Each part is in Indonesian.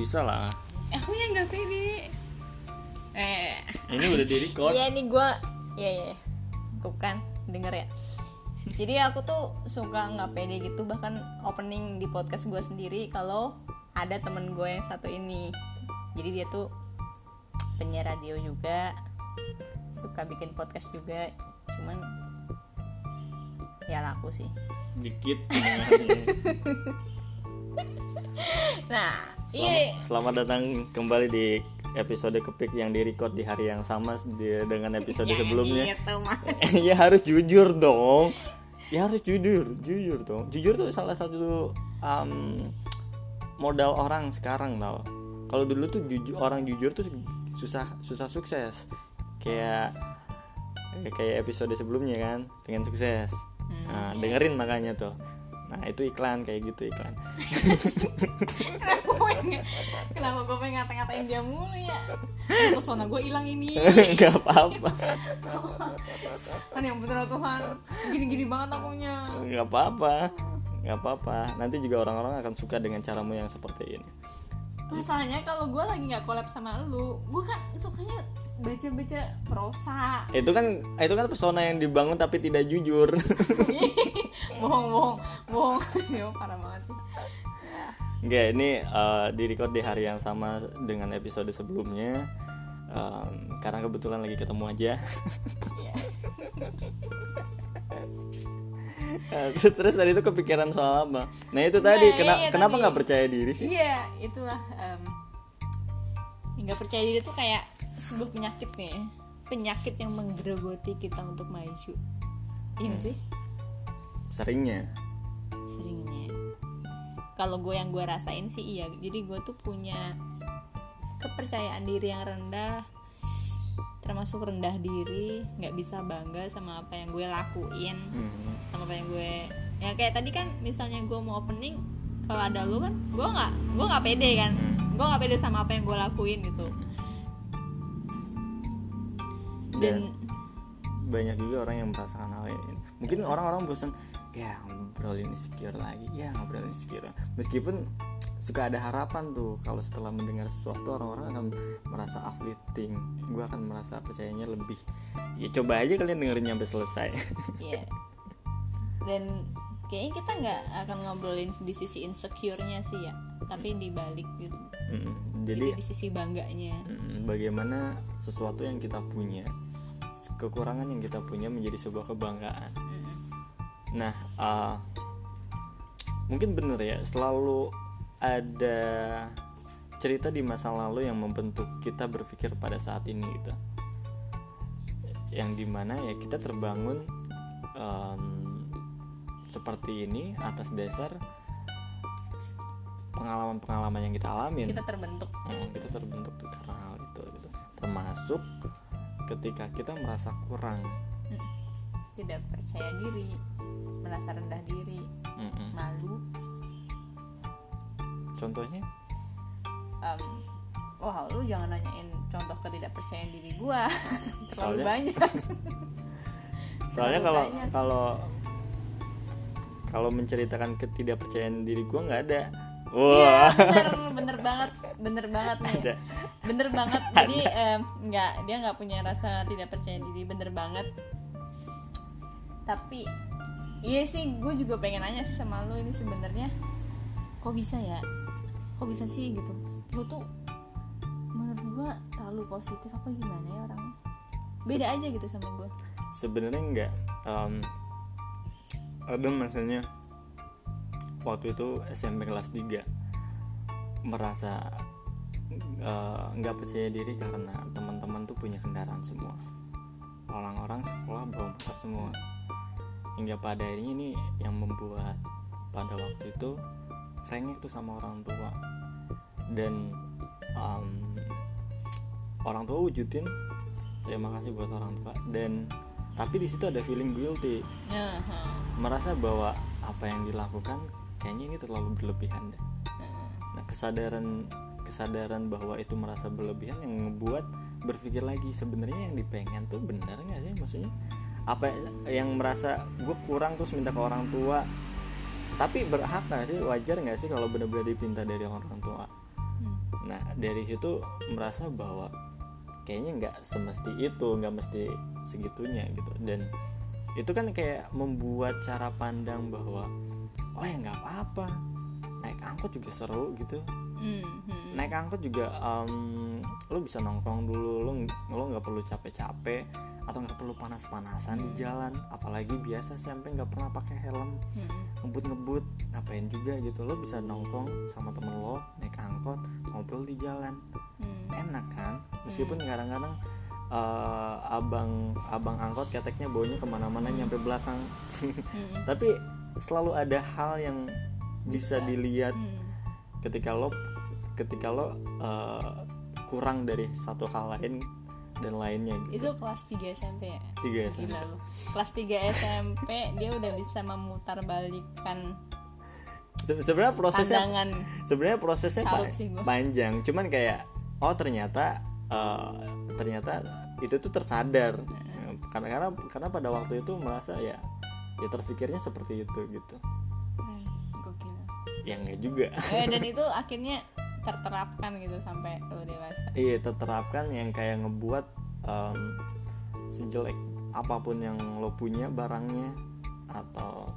bisa lah. Aku yang nggak pede. Eh. Ini udah di record. Iya ini gue iya iya. Tuh kan denger ya. Jadi aku tuh suka nggak pede gitu bahkan opening di podcast gue sendiri kalau ada temen gue yang satu ini. Jadi dia tuh penyiar radio juga suka bikin podcast juga. Cuman ya laku sih. Dikit nah selamat, iya. selamat datang kembali di episode kepik yang di record di hari yang sama dengan episode sebelumnya. gitu, Mas. ya harus jujur dong. Ya harus jujur jujur dong. Jujur tuh salah satu um, modal orang sekarang tau. Kalau dulu tuh jujur orang jujur tuh susah susah sukses. Kayak kayak episode sebelumnya kan pengen sukses. Nah, dengerin makanya tuh. Nah itu iklan kayak gitu iklan kenapa gue pengen kenapa gue pengen ngata-ngatain dia mulu ya? Pesona gue hilang ini. Nggak apa-apa. Kan yang bener Tuhan. Gini-gini banget akunya. Nggak apa-apa. Nggak apa-apa. Nanti juga orang-orang akan suka dengan caramu yang seperti ini. Masalahnya kalau gue lagi nggak collab sama lu gue kan sukanya baca-baca prosa. Itu kan itu kan pesona yang dibangun tapi tidak jujur. Bohong bohong bohong. Ya parah banget Enggak, ini eh, di record di hari yang sama dengan episode sebelumnya. Em, karena kebetulan lagi ketemu aja. Iya. Eh, terus tadi itu kepikiran soal apa? Nah itu tadi Nah, kena- iya, kenapa nggak percaya diri sih? Iya itulah nggak percaya diri tuh kayak sebuah penyakit nih. Penyakit yang menggerogoti kita untuk maju. Iya nggak sih? Seringnya. Seringnya kalau gue yang gue rasain sih iya. Jadi gue tuh punya kepercayaan diri yang rendah termasuk rendah diri nggak bisa bangga sama apa yang gue lakuin Hmm. sama apa yang gue ya kayak tadi kan misalnya gue mau opening kalau ada lu kan gue nggak gue nggak pede kan. Gue nggak pede sama apa yang gue lakuin gitu. Dan banyak juga orang yang merasakan hal ini mungkin orang-orang bosan ya ngobrolin insecure lagi. Ya ngobrolin insecure. Meskipun suka ada harapan tuh kalau setelah mendengar sesuatu orang-orang akan merasa uplifting. Gue akan merasa percayanya lebih. Ya coba aja kalian dengerin sampai selesai. Iya. Dan kayaknya kita nggak akan ngobrolin di sisi insecure-nya sih ya, tapi di balik gitu. Mm, Jadi jadi di sisi bangganya. mm, bagaimana sesuatu yang kita punya kekurangan yang kita punya menjadi sebuah kebanggaan Nah, uh, mungkin bener ya, selalu ada cerita di masa lalu yang membentuk kita berpikir pada saat ini gitu. Yang di mana ya kita terbangun um, seperti ini atas dasar pengalaman-pengalaman yang kita alamin. Kita terbentuk. Hmm, kita terbentuk karena hal itu gitu. Termasuk ketika kita merasa kurang. Tidak percaya diri, merasa rendah diri, Mm-mm. malu. Contohnya? Em, wah, lu jangan nanyain contoh ketidakpercayaan diri gua. Terlalu Soalnya- banyak. soalnya kalau kalau kalau menceritakan ketidakpercayaan diri gue nggak ada wah Iya, bener, bener banget, bener banget nih. Ada. Bener banget. Jadi em, nggak, dia nggak punya rasa tidak percaya diri, bener banget. Tapi iya sih, gue juga pengen nanya sih sama lo ini sebenarnya, kok bisa ya? Kok bisa sih gitu? Lo tuh menurut gue terlalu positif apa gimana ya orangnya? Beda aja gitu sama gue. sebenarnya nggak Em, ada masanya waktu itu SMP kelas 3 merasa eh, nggak percaya diri karena teman-teman tuh punya kendaraan semua orang-orang sekolah bawa motor semua hingga pada akhirnya ini yang membuat pada waktu itu rengek tuh sama orang tua. Dan em, orang tua wujudin terima kasih buat orang tua. Dan tapi di situ ada feeling guilty. Ha. merasa bahwa apa yang dilakukan kayaknya ini terlalu berlebihan deh. Nah kesadaran kesadaran bahwa itu merasa berlebihan yang ngebuat berpikir lagi sebenarnya yang dipengen tuh benar nggak sih? Maksudnya apa yang merasa gue kurang terus minta ke orang tua. Tapi berhak nggak sih? Wajar nggak sih kalau benar-benar dipinta dari orang tua? Nah dari situ merasa bahwa kayaknya nggak semesti itu nggak mesti segitunya gitu. Dan itu kan kayak membuat cara pandang bahwa oh ya nggak apa-apa. Naik angkot juga seru gitu. Hmm, hmm. naik angkot juga um, lo bisa nongkrong dulu lo lo nggak perlu capek-capek atau nggak perlu panas-panasan di jalan. Apalagi biasa sampai nggak pernah pakai helm. Hmm. ngebut-ngebut ngapain juga gitu. Lo bisa nongkrong sama temen lo naik angkot ngobrol di jalan. Hmm. enak kan? Meskipun kadang-kadang eh, abang abang angkot keteknya baunya ke mana-mana nyampe belakang. Hmm. tapi selalu ada hal yang bisa. dilihat Hmm. ketika lo ketika lo eh, kurang dari satu hal lain dan lainnya gitu. Itu kelas 3 SMP ya? Tiga SMP Gila lu. Kelas 3 SMP dia udah bisa memutarbalikkan Se- sebenarnya prosesnya pandangan. sebenarnya prosesnya pa- panjang. Cuman kayak oh ternyata eh, ternyata itu tuh tersadar. Karena karena karena pada waktu itu merasa ya ya terpikirnya seperti itu gitu. Hmm, gokil. ya enggak juga. Eh, dan itu akhirnya terterapkan gitu sampai lo dewasa. Iya terterapkan yang kayak ngebuat em, sejelek apa pun yang lo punya barangnya atau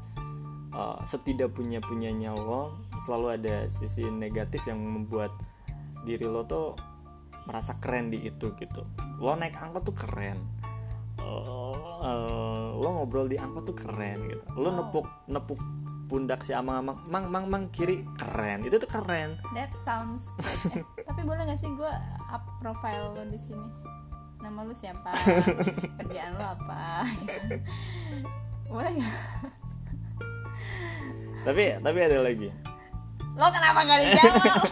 eh, setidak punya punyanya lo selalu ada sisi negatif yang membuat diri lo tuh merasa keren di itu gitu. Lo naik angkot tuh keren. Eh, eh, lo ngobrol di angkot tuh keren gitu. Lo nepuk nepuk pundak si amang-amang mang mang mang kiri. Keren itu tuh keren. That sounds. Eh, tapi boleh gak sih gue up profile lo di sini? Nama lu siapa? Kerjaan lo apa? Boleh gak tapi tapi ada lagi. Lo kenapa gak dijawab?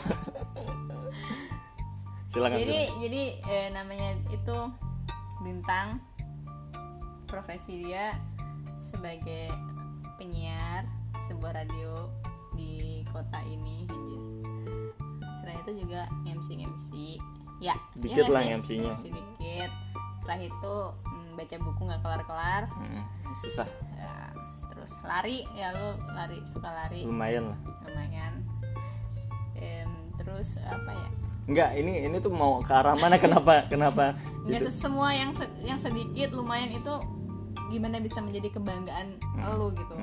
Silakan jadi silakan. jadi eh, namanya itu bintang. Profesi dia sebagai penyiar sebuah radio di kota ini anjir. Selain itu juga MC MC ya Dikit nggak lah? MC-nya. MC dikit. Setelah itu mm, baca buku nggak kelar kelar Hmm, susah. Terus lari. Ya lu lari suka lari. Lumayan lah. Lumayan. Em, terus apa ya? Enggak ini ini tuh mau ke arah mana? Kenapa kenapa? Nggak gitu. se- semua yang se- yang sedikit lumayan itu gimana bisa menjadi kebanggaan lo gitu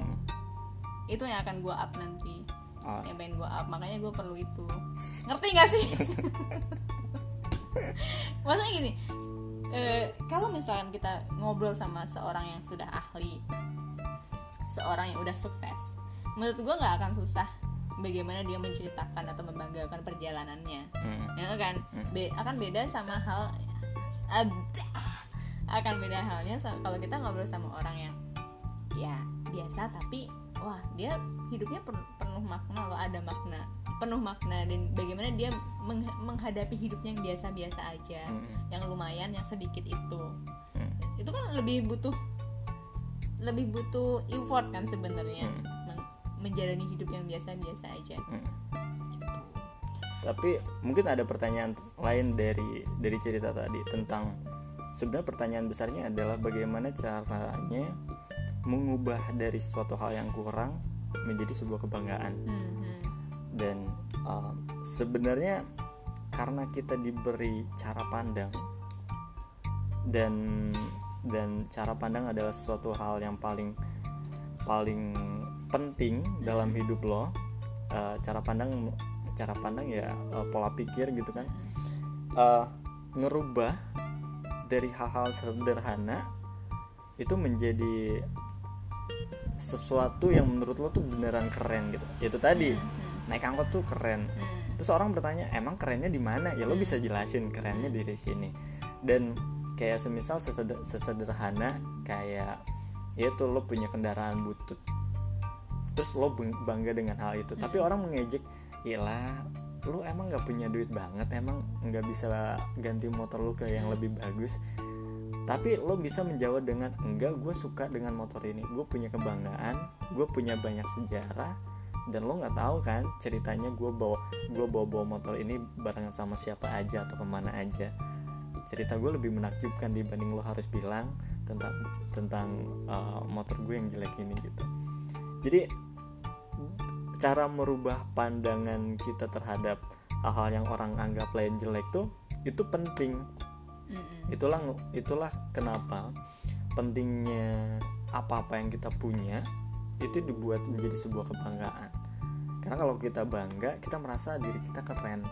itu yang akan gue up nanti. Oh. yang pengen gue up. Makanya gue perlu itu. Ngerti gak sih? Maksudnya gini eh, kalau misalkan kita ngobrol sama seorang yang sudah ahli seorang yang udah sukses menurut gue nggak akan susah bagaimana dia menceritakan atau membanggakan perjalanannya. Hmm. ya kan? Be- akan beda sama hal akan beda halnya kalau kita ngobrol sama orang yang ya biasa tapi wah dia hidupnya pen- penuh makna loh ada makna penuh makna. Dan bagaimana dia meng- menghadapi hidupnya yang biasa-biasa aja yang lumayan yang sedikit itu. Hmm. itu kan lebih butuh lebih butuh effort kan sebenarnya men- menjalani hidup yang biasa-biasa aja. Tapi mungkin ada pertanyaan lain dari dari cerita tadi tentang sebenarnya pertanyaan besarnya adalah bagaimana caranya mengubah dari suatu hal yang kurang menjadi sebuah kebanggaan. Mhm. dan uh, sebenarnya karena kita diberi cara pandang dan dan cara pandang adalah suatu hal yang paling paling penting dalam hidup lo Uh, cara pandang cara pandang ya uh, pola pikir gitu kan. Uh, ngerubah dari hal-hal sederhana itu menjadi sesuatu yang menurut lo tuh beneran keren gitu. Itu tadi naik angkot tuh keren. Terus orang bertanya emang kerennya di mana? Ya lo bisa jelasin kerennya dari sini. Dan kayak semisal seseder- sesederhana kayak ya tuh lo punya kendaraan butut. Terus lo bangga dengan hal itu. Tapi orang mengejek ilah lu emang nggak punya duit banget? Emang nggak bisa ganti motor lu ke yang lebih bagus tapi lo bisa menjawab dengan enggak gue suka dengan motor ini. Gue punya kebanggaan gue punya banyak sejarah dan lo nggak tahu kan ceritanya gue bawa gue bawa bawa motor ini barengan sama siapa aja atau ke mana aja. Cerita gue lebih menakjubkan dibanding lo harus bilang tentang tentang uh, motor gue yang jelek ini gitu. Jadi cara merubah pandangan kita terhadap hal-hal yang orang anggap lain jelek tuh itu penting Itulah itulah kenapa pentingnya apa-apa yang kita punya itu dibuat menjadi sebuah kebanggaan. Karena kalau kita bangga kita merasa diri kita keren.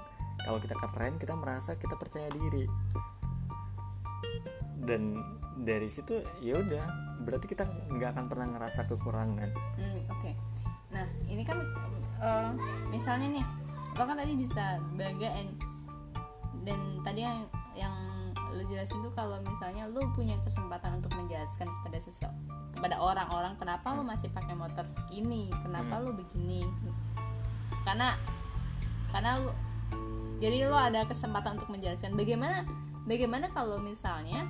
Kalau kita keren kita merasa kita percaya diri. Dan dari situ ya udah berarti kita nggak akan pernah ngerasa kekurangan. Hmm, oke. Nah, ini kan eh, misalnya nih, lo kan tadi bisa bangga and- dan tadi yang yang lo jelasin tuh kalau misalnya lo punya kesempatan untuk menjelaskan kepada sesok kepada orang-orang kenapa lo masih pakai motor segini, kenapa lo begini. Karena karena lo jadi lo ada kesempatan untuk menjelaskan. Bagaimana bagaimana kalau misalnya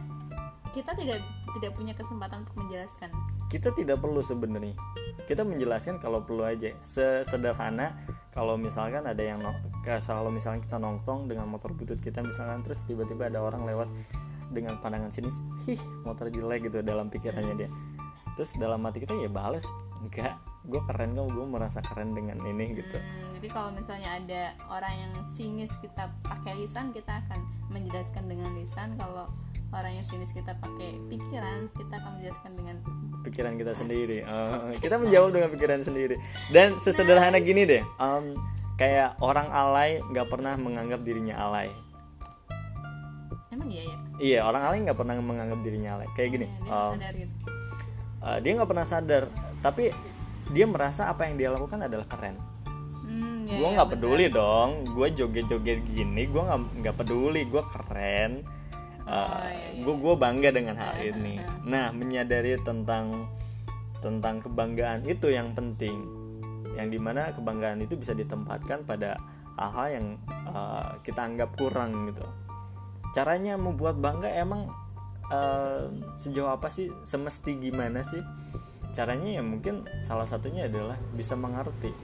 kita tidak tidak punya kesempatan untuk menjelaskan? Kita tidak perlu sebenarnya kita menjelaskan kalau perlu aja. Sesederhana kalau misalkan ada yang no- kalau misalkan kita nongkrong dengan motor butut kita misalkan terus tiba-tiba ada orang lewat dengan pandangan sinis hih motor jelek gitu dalam pikirannya dia. Terus dalam hati kita ya bales. Enggak. Gue keren kok gue merasa keren dengan ini gitu. Hmm, jadi kalau misalnya ada orang yang sinis kita pakai lisan kita akan menjelaskan dengan lisan kalau orang yang sinis kita pakai pikiran kita akan menjelaskan dengan pikiran kita sendiri Eh, kita menjawab dengan pikiran sendiri dan sesederhana gini deh em, kayak orang alay nggak pernah menganggap dirinya alay emang iya ya Iya orang alay nggak pernah menganggap dirinya alay kayak gini. dia um, sadar gitu uh, dia nggak pernah sadar, tapi dia merasa apa yang dia lakukan adalah keren. hmm, ya, gue ya, nggak benar. peduli dong, gue joget-joget gini, gue nggak nggak peduli, gue keren. Oh, iya, gue gue bangga dengan hal ini. Nah menyadari tentang tentang kebanggaan itu yang penting, yang di mana kebanggaan itu bisa ditempatkan pada hal-hal yang uh, kita anggap kurang gitu. Caranya membuat bangga emang uh, sejauh apa sih, semesti gimana sih? Caranya ya mungkin salah satunya adalah bisa mengerti.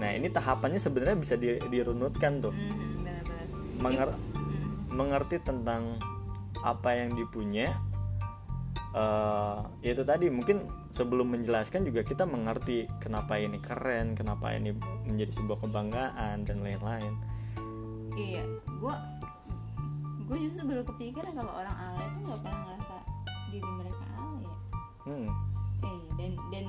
Nah ini tahapannya sebenarnya bisa di- dirunutkan tuh, Hmm, benar-benar Menger- mengerti tentang apa yang dipunya. eh ya itu tadi mungkin sebelum menjelaskan juga kita mengerti kenapa ini keren, kenapa ini menjadi sebuah kebanggaan dan lain-lain. iya gue gue justru baru kepikiran kalau orang alay itu nggak pernah ngerasa diri mereka alay ya Hmm, eh dan dan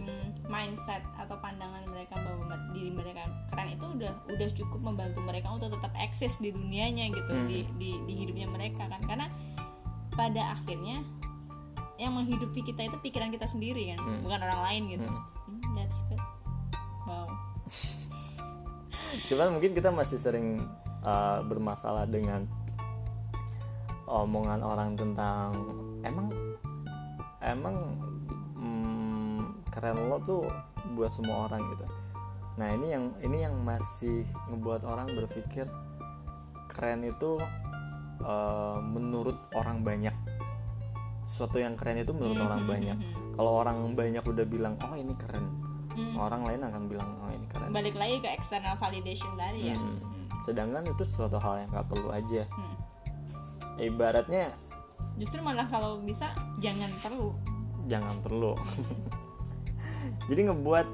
mm, mindset atau pandangan mereka bahwa diri mereka keren itu udah udah cukup membantu mereka untuk tetap eksis di dunianya gitu di, di di hidupnya mereka kan. Karena pada akhirnya yang menghidupi kita itu pikiran kita sendiri kan bukan orang lain gitu. Hmm, that's good. Wow. Cuman mungkin kita masih sering uh, bermasalah dengan omongan orang tentang emang emang keren lo tuh buat semua orang gitu. Nah ini yang ini yang masih ngebuat orang berpikir keren itu uh, menurut orang banyak. Sesuatu yang keren itu menurut orang banyak. Kalau orang banyak udah bilang oh ini keren, orang lain akan bilang oh ini keren. balik lagi ke external validation tadi ya Hmm. Sedangkan itu suatu hal yang gak perlu aja. Hmm. Ibaratnya justru malah kalau bisa jangan perlu jangan perlu. Jadi ngebuat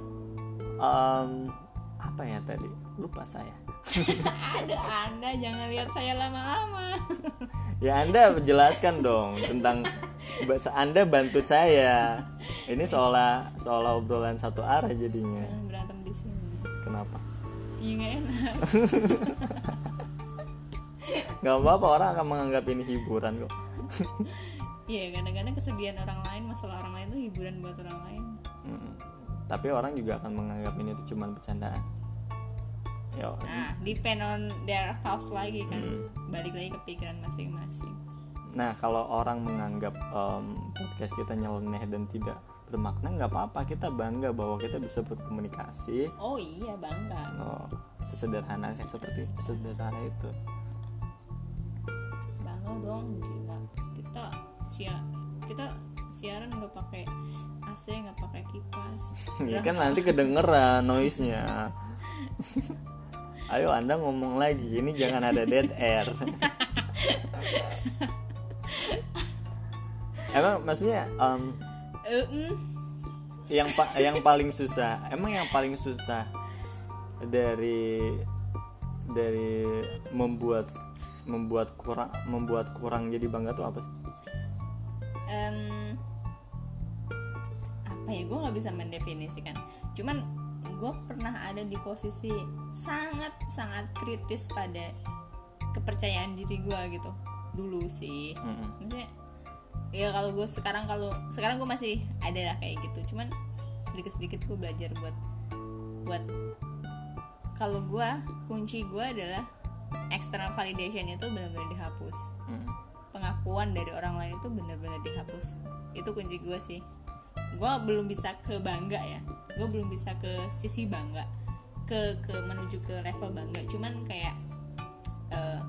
em, apa ya tadi? Lupa saya. ada anda jangan lihat saya lama-lama Ya Anda jelaskan dong tentang bahasa Anda bantu saya. Ini seolah seolah obrolan satu arah jadinya. jangan berantem di sini Kenapa? iya nggak enak Gak apa-apa orang akan menganggap ini hiburan kok. Iya kadang-kadang kesedihan orang lain masalah orang lain itu hiburan buat orang lain. Mm. Tapi orang juga akan menganggap ini tuh cuma bercandaan. Yo, Nah depend on their thoughts lagi kan. Balik lagi ke pikiran masing-masing. Nah, kalau orang menganggap em, podcast kita nyeleneh dan tidak bermakna, nggak apa-apa. Kita bangga bahwa kita bisa berkomunikasi. Oh iya bangga. Oh, sesederhana kayak seperti sederhana itu. Bangga dong gila. Kita sia kita siaran nggak pakai AC nggak pakai kipas. Ya kan nanti kedengeran noise-nya. Ayo Anda ngomong lagi, ini jangan ada dead air. Emang maksudnya em, Eh, mm, yang pa- yang paling susah emang yang paling susah dari dari membuat membuat kurang membuat kurang jadi bangga tuh apa sih apa ya gue nggak bisa mendefinisikan. Cuman gue pernah ada di posisi sangat sangat kritis pada kepercayaan diri gue gitu. Dulu sih. Mm-mm. maksudnya ya kalau gue sekarang kalau sekarang gue masih ada lah kayak gitu. Cuman sedikit sedikit gue belajar buat buat kalau gue kunci gue adalah external validation itu benar-benar dihapus. Mm. pengakuan dari orang lain itu benar-benar dihapus. Itu kunci gue sih gue belum bisa ke bangga ya. Gue belum bisa ke sisi bangga. Ke ke menuju ke level bangga. Cuman kayak eh,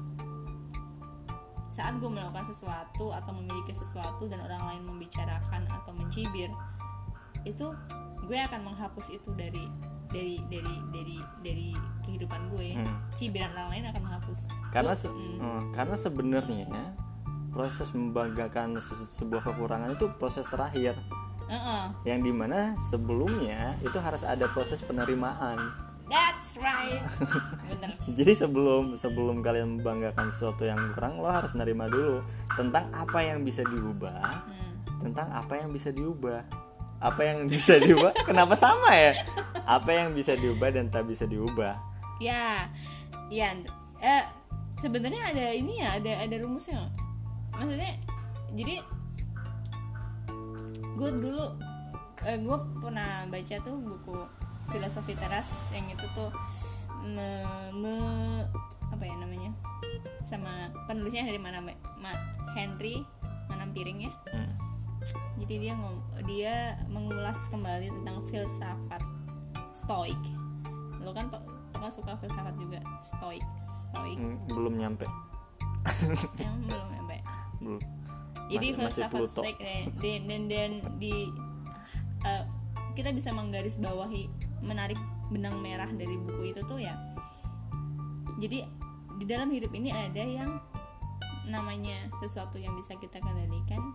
saat gue melakukan sesuatu atau memiliki sesuatu dan orang lain membicarakan atau mencibir itu gue akan menghapus itu dari dari dari dari dari kehidupan gue. Hmm. cibiran orang lain akan menghapus. Karena Gue- se- mm, eh, karena sebenarnya proses membanggakan se- sebuah kekurangan itu proses terakhir uh-uh. yang di mana sebelumnya itu harus ada proses penerimaan That's right. Bener. jadi sebelum sebelum kalian membanggakan sesuatu yang kurang lo harus nerima dulu tentang apa yang bisa diubah Hmm. tentang apa yang bisa diubah apa yang bisa diubah kenapa sama ya apa yang bisa diubah dan tak bisa diubah Ya, ya. Eh, sebenarnya ada ini ya, ada ada rumusnya. Maksudnya, jadi gue dulu, eh, gue pernah baca tuh buku filosofi teras yang itu tuh me, me- apa ya namanya, sama penulisnya dari mana? Ma, Henry Manampiring ya. Hmm. jadi dia ngom dia mengulas kembali tentang filsafat stoik lo kan pe- pernah suka filsafat juga stoik stoik Hmm, belum nyampe emang belum sampai belum jadi Masih- filsafat stoik dan dan dan, di eh, kita bisa menggarisbawahi menarik benang merah dari buku itu tuh ya. Jadi di dalam hidup ini ada yang namanya sesuatu yang bisa kita kendalikan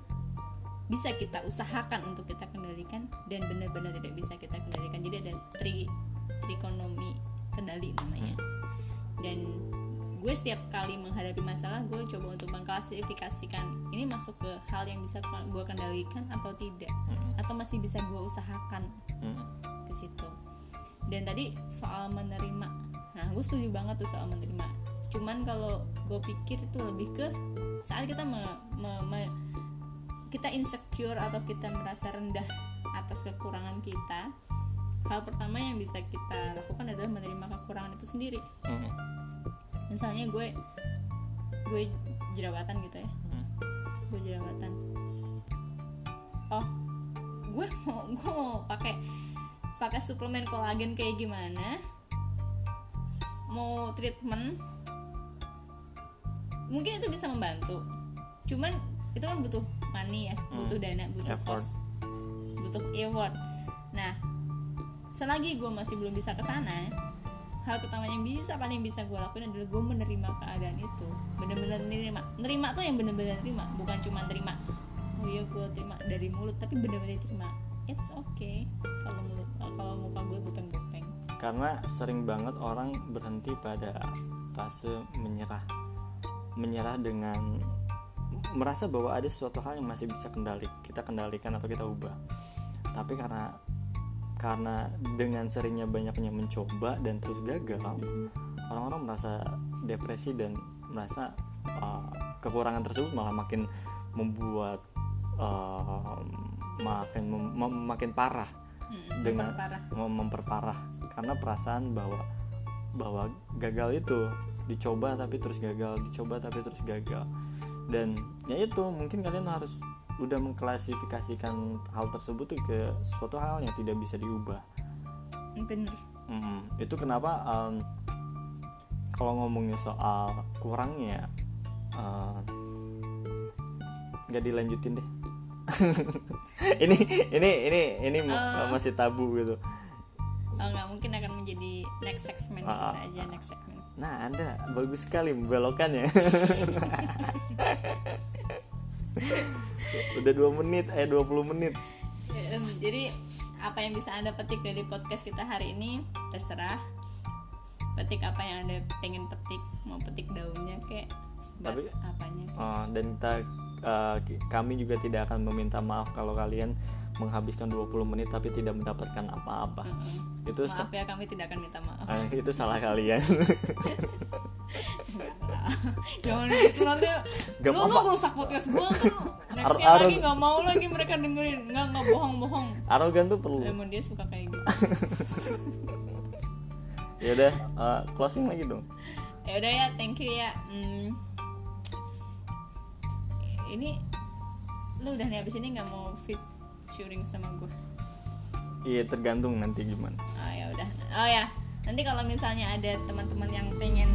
bisa kita usahakan untuk kita kendalikan dan benar-benar tidak bisa kita kendalikan. Jadi ada tri trikonomi kendali namanya. Dan gue setiap kali menghadapi masalah gue coba untuk mengklasifikasikan ini masuk ke hal yang bisa gue kendalikan atau tidak atau masih bisa gue usahakan Hmm. ke situ dan tadi soal menerima nah gue setuju banget tuh soal menerima cuman kalau gue pikir itu lebih ke saat kita me, me- me- kita insecure atau kita merasa rendah atas kekurangan kita hal pertama yang bisa kita lakukan adalah menerima kekurangan itu sendiri Hmm. Misalnya gue gue jerawatan gitu ya. Hmm. gue jerawatan. Oh gue mau gue mau pakai pakai suplemen kolagen kayak gimana? Mau treatment? Mungkin itu bisa membantu. Cuman itu kan butuh money ya butuh dana butuh Effort. cost butuh effort. Nah selagi gue masih belum bisa ke sana hal pertama yang bisa paling bisa gue lakuin adalah gue menerima keadaan itu. Bener-bener nerima nerima tuh yang bener-bener nerima bukan cuma nerima oh iya gue terima dari mulut tapi bener-bener terima it's okay. Kalau mulut kalau muka gue bopeng-bopeng karena sering banget orang berhenti pada fase menyerah menyerah dengan merasa bahwa ada sesuatu hal yang masih bisa kendali kita kendalikan atau kita ubah. Tapi karena karena dengan seringnya banyaknya mencoba dan terus gagal orang-orang merasa depresi dan merasa uh, kekurangan tersebut malah makin membuat uh, makin mem- mem- makin parah. Dengan memperparah. mem- memperparah. Karena perasaan bahwa bahwa gagal itu dicoba tapi terus gagal dicoba tapi terus gagal. Dan ya itu mungkin kalian harus udah mengklasifikasikan hal tersebut tuh ke suatu hal yang tidak bisa diubah. Bener Mm, itu kenapa um, kalau ngomongin soal kurangnya uh, nggak dilanjutin deh. Ini ini ini ini ma- masih tabu gitu. Oh nggak mungkin akan menjadi next segment Ah, kita aja next segment nah anda bagus sekali membelokannya udah dua menit eh 20 menit jadi apa yang bisa anda petik dari podcast kita hari ini terserah petik apa yang anda pengen petik mau petik daunnya kayak Tapi- apanya kayak. Oh, dan kita uh, ki- kami juga tidak akan meminta maaf kalau kalian menghabiskan 20 menit tapi tidak mendapatkan apa-apa. Mm-mm. Itu sa- maaf ya kami tidak akan minta maaf ah, itu salah kalian. jangan gitu nanti Gak lu lu rusak podcast tuh nextnya Ar- lagi nggak mau lagi mereka dengerin nggak nggak bohong bohong Arogan tuh perlu. emang dia suka kayak gitu Ya udah uh, closing lagi dong. ya udah ya thank you ya Hmm. ini lu udah nih abis ini nggak mau featuring sama gue Iya tergantung nanti gimana. oh ya udah. Oh ya. Nanti kalau misalnya ada teman-teman yang pengen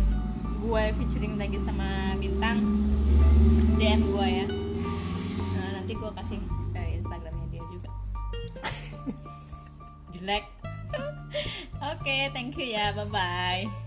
gue featuring lagi sama bintang dm gue ya. Nah, nanti gue kasih ke instagramnya dia juga. Jelek. Oke thank you ya. Bye bye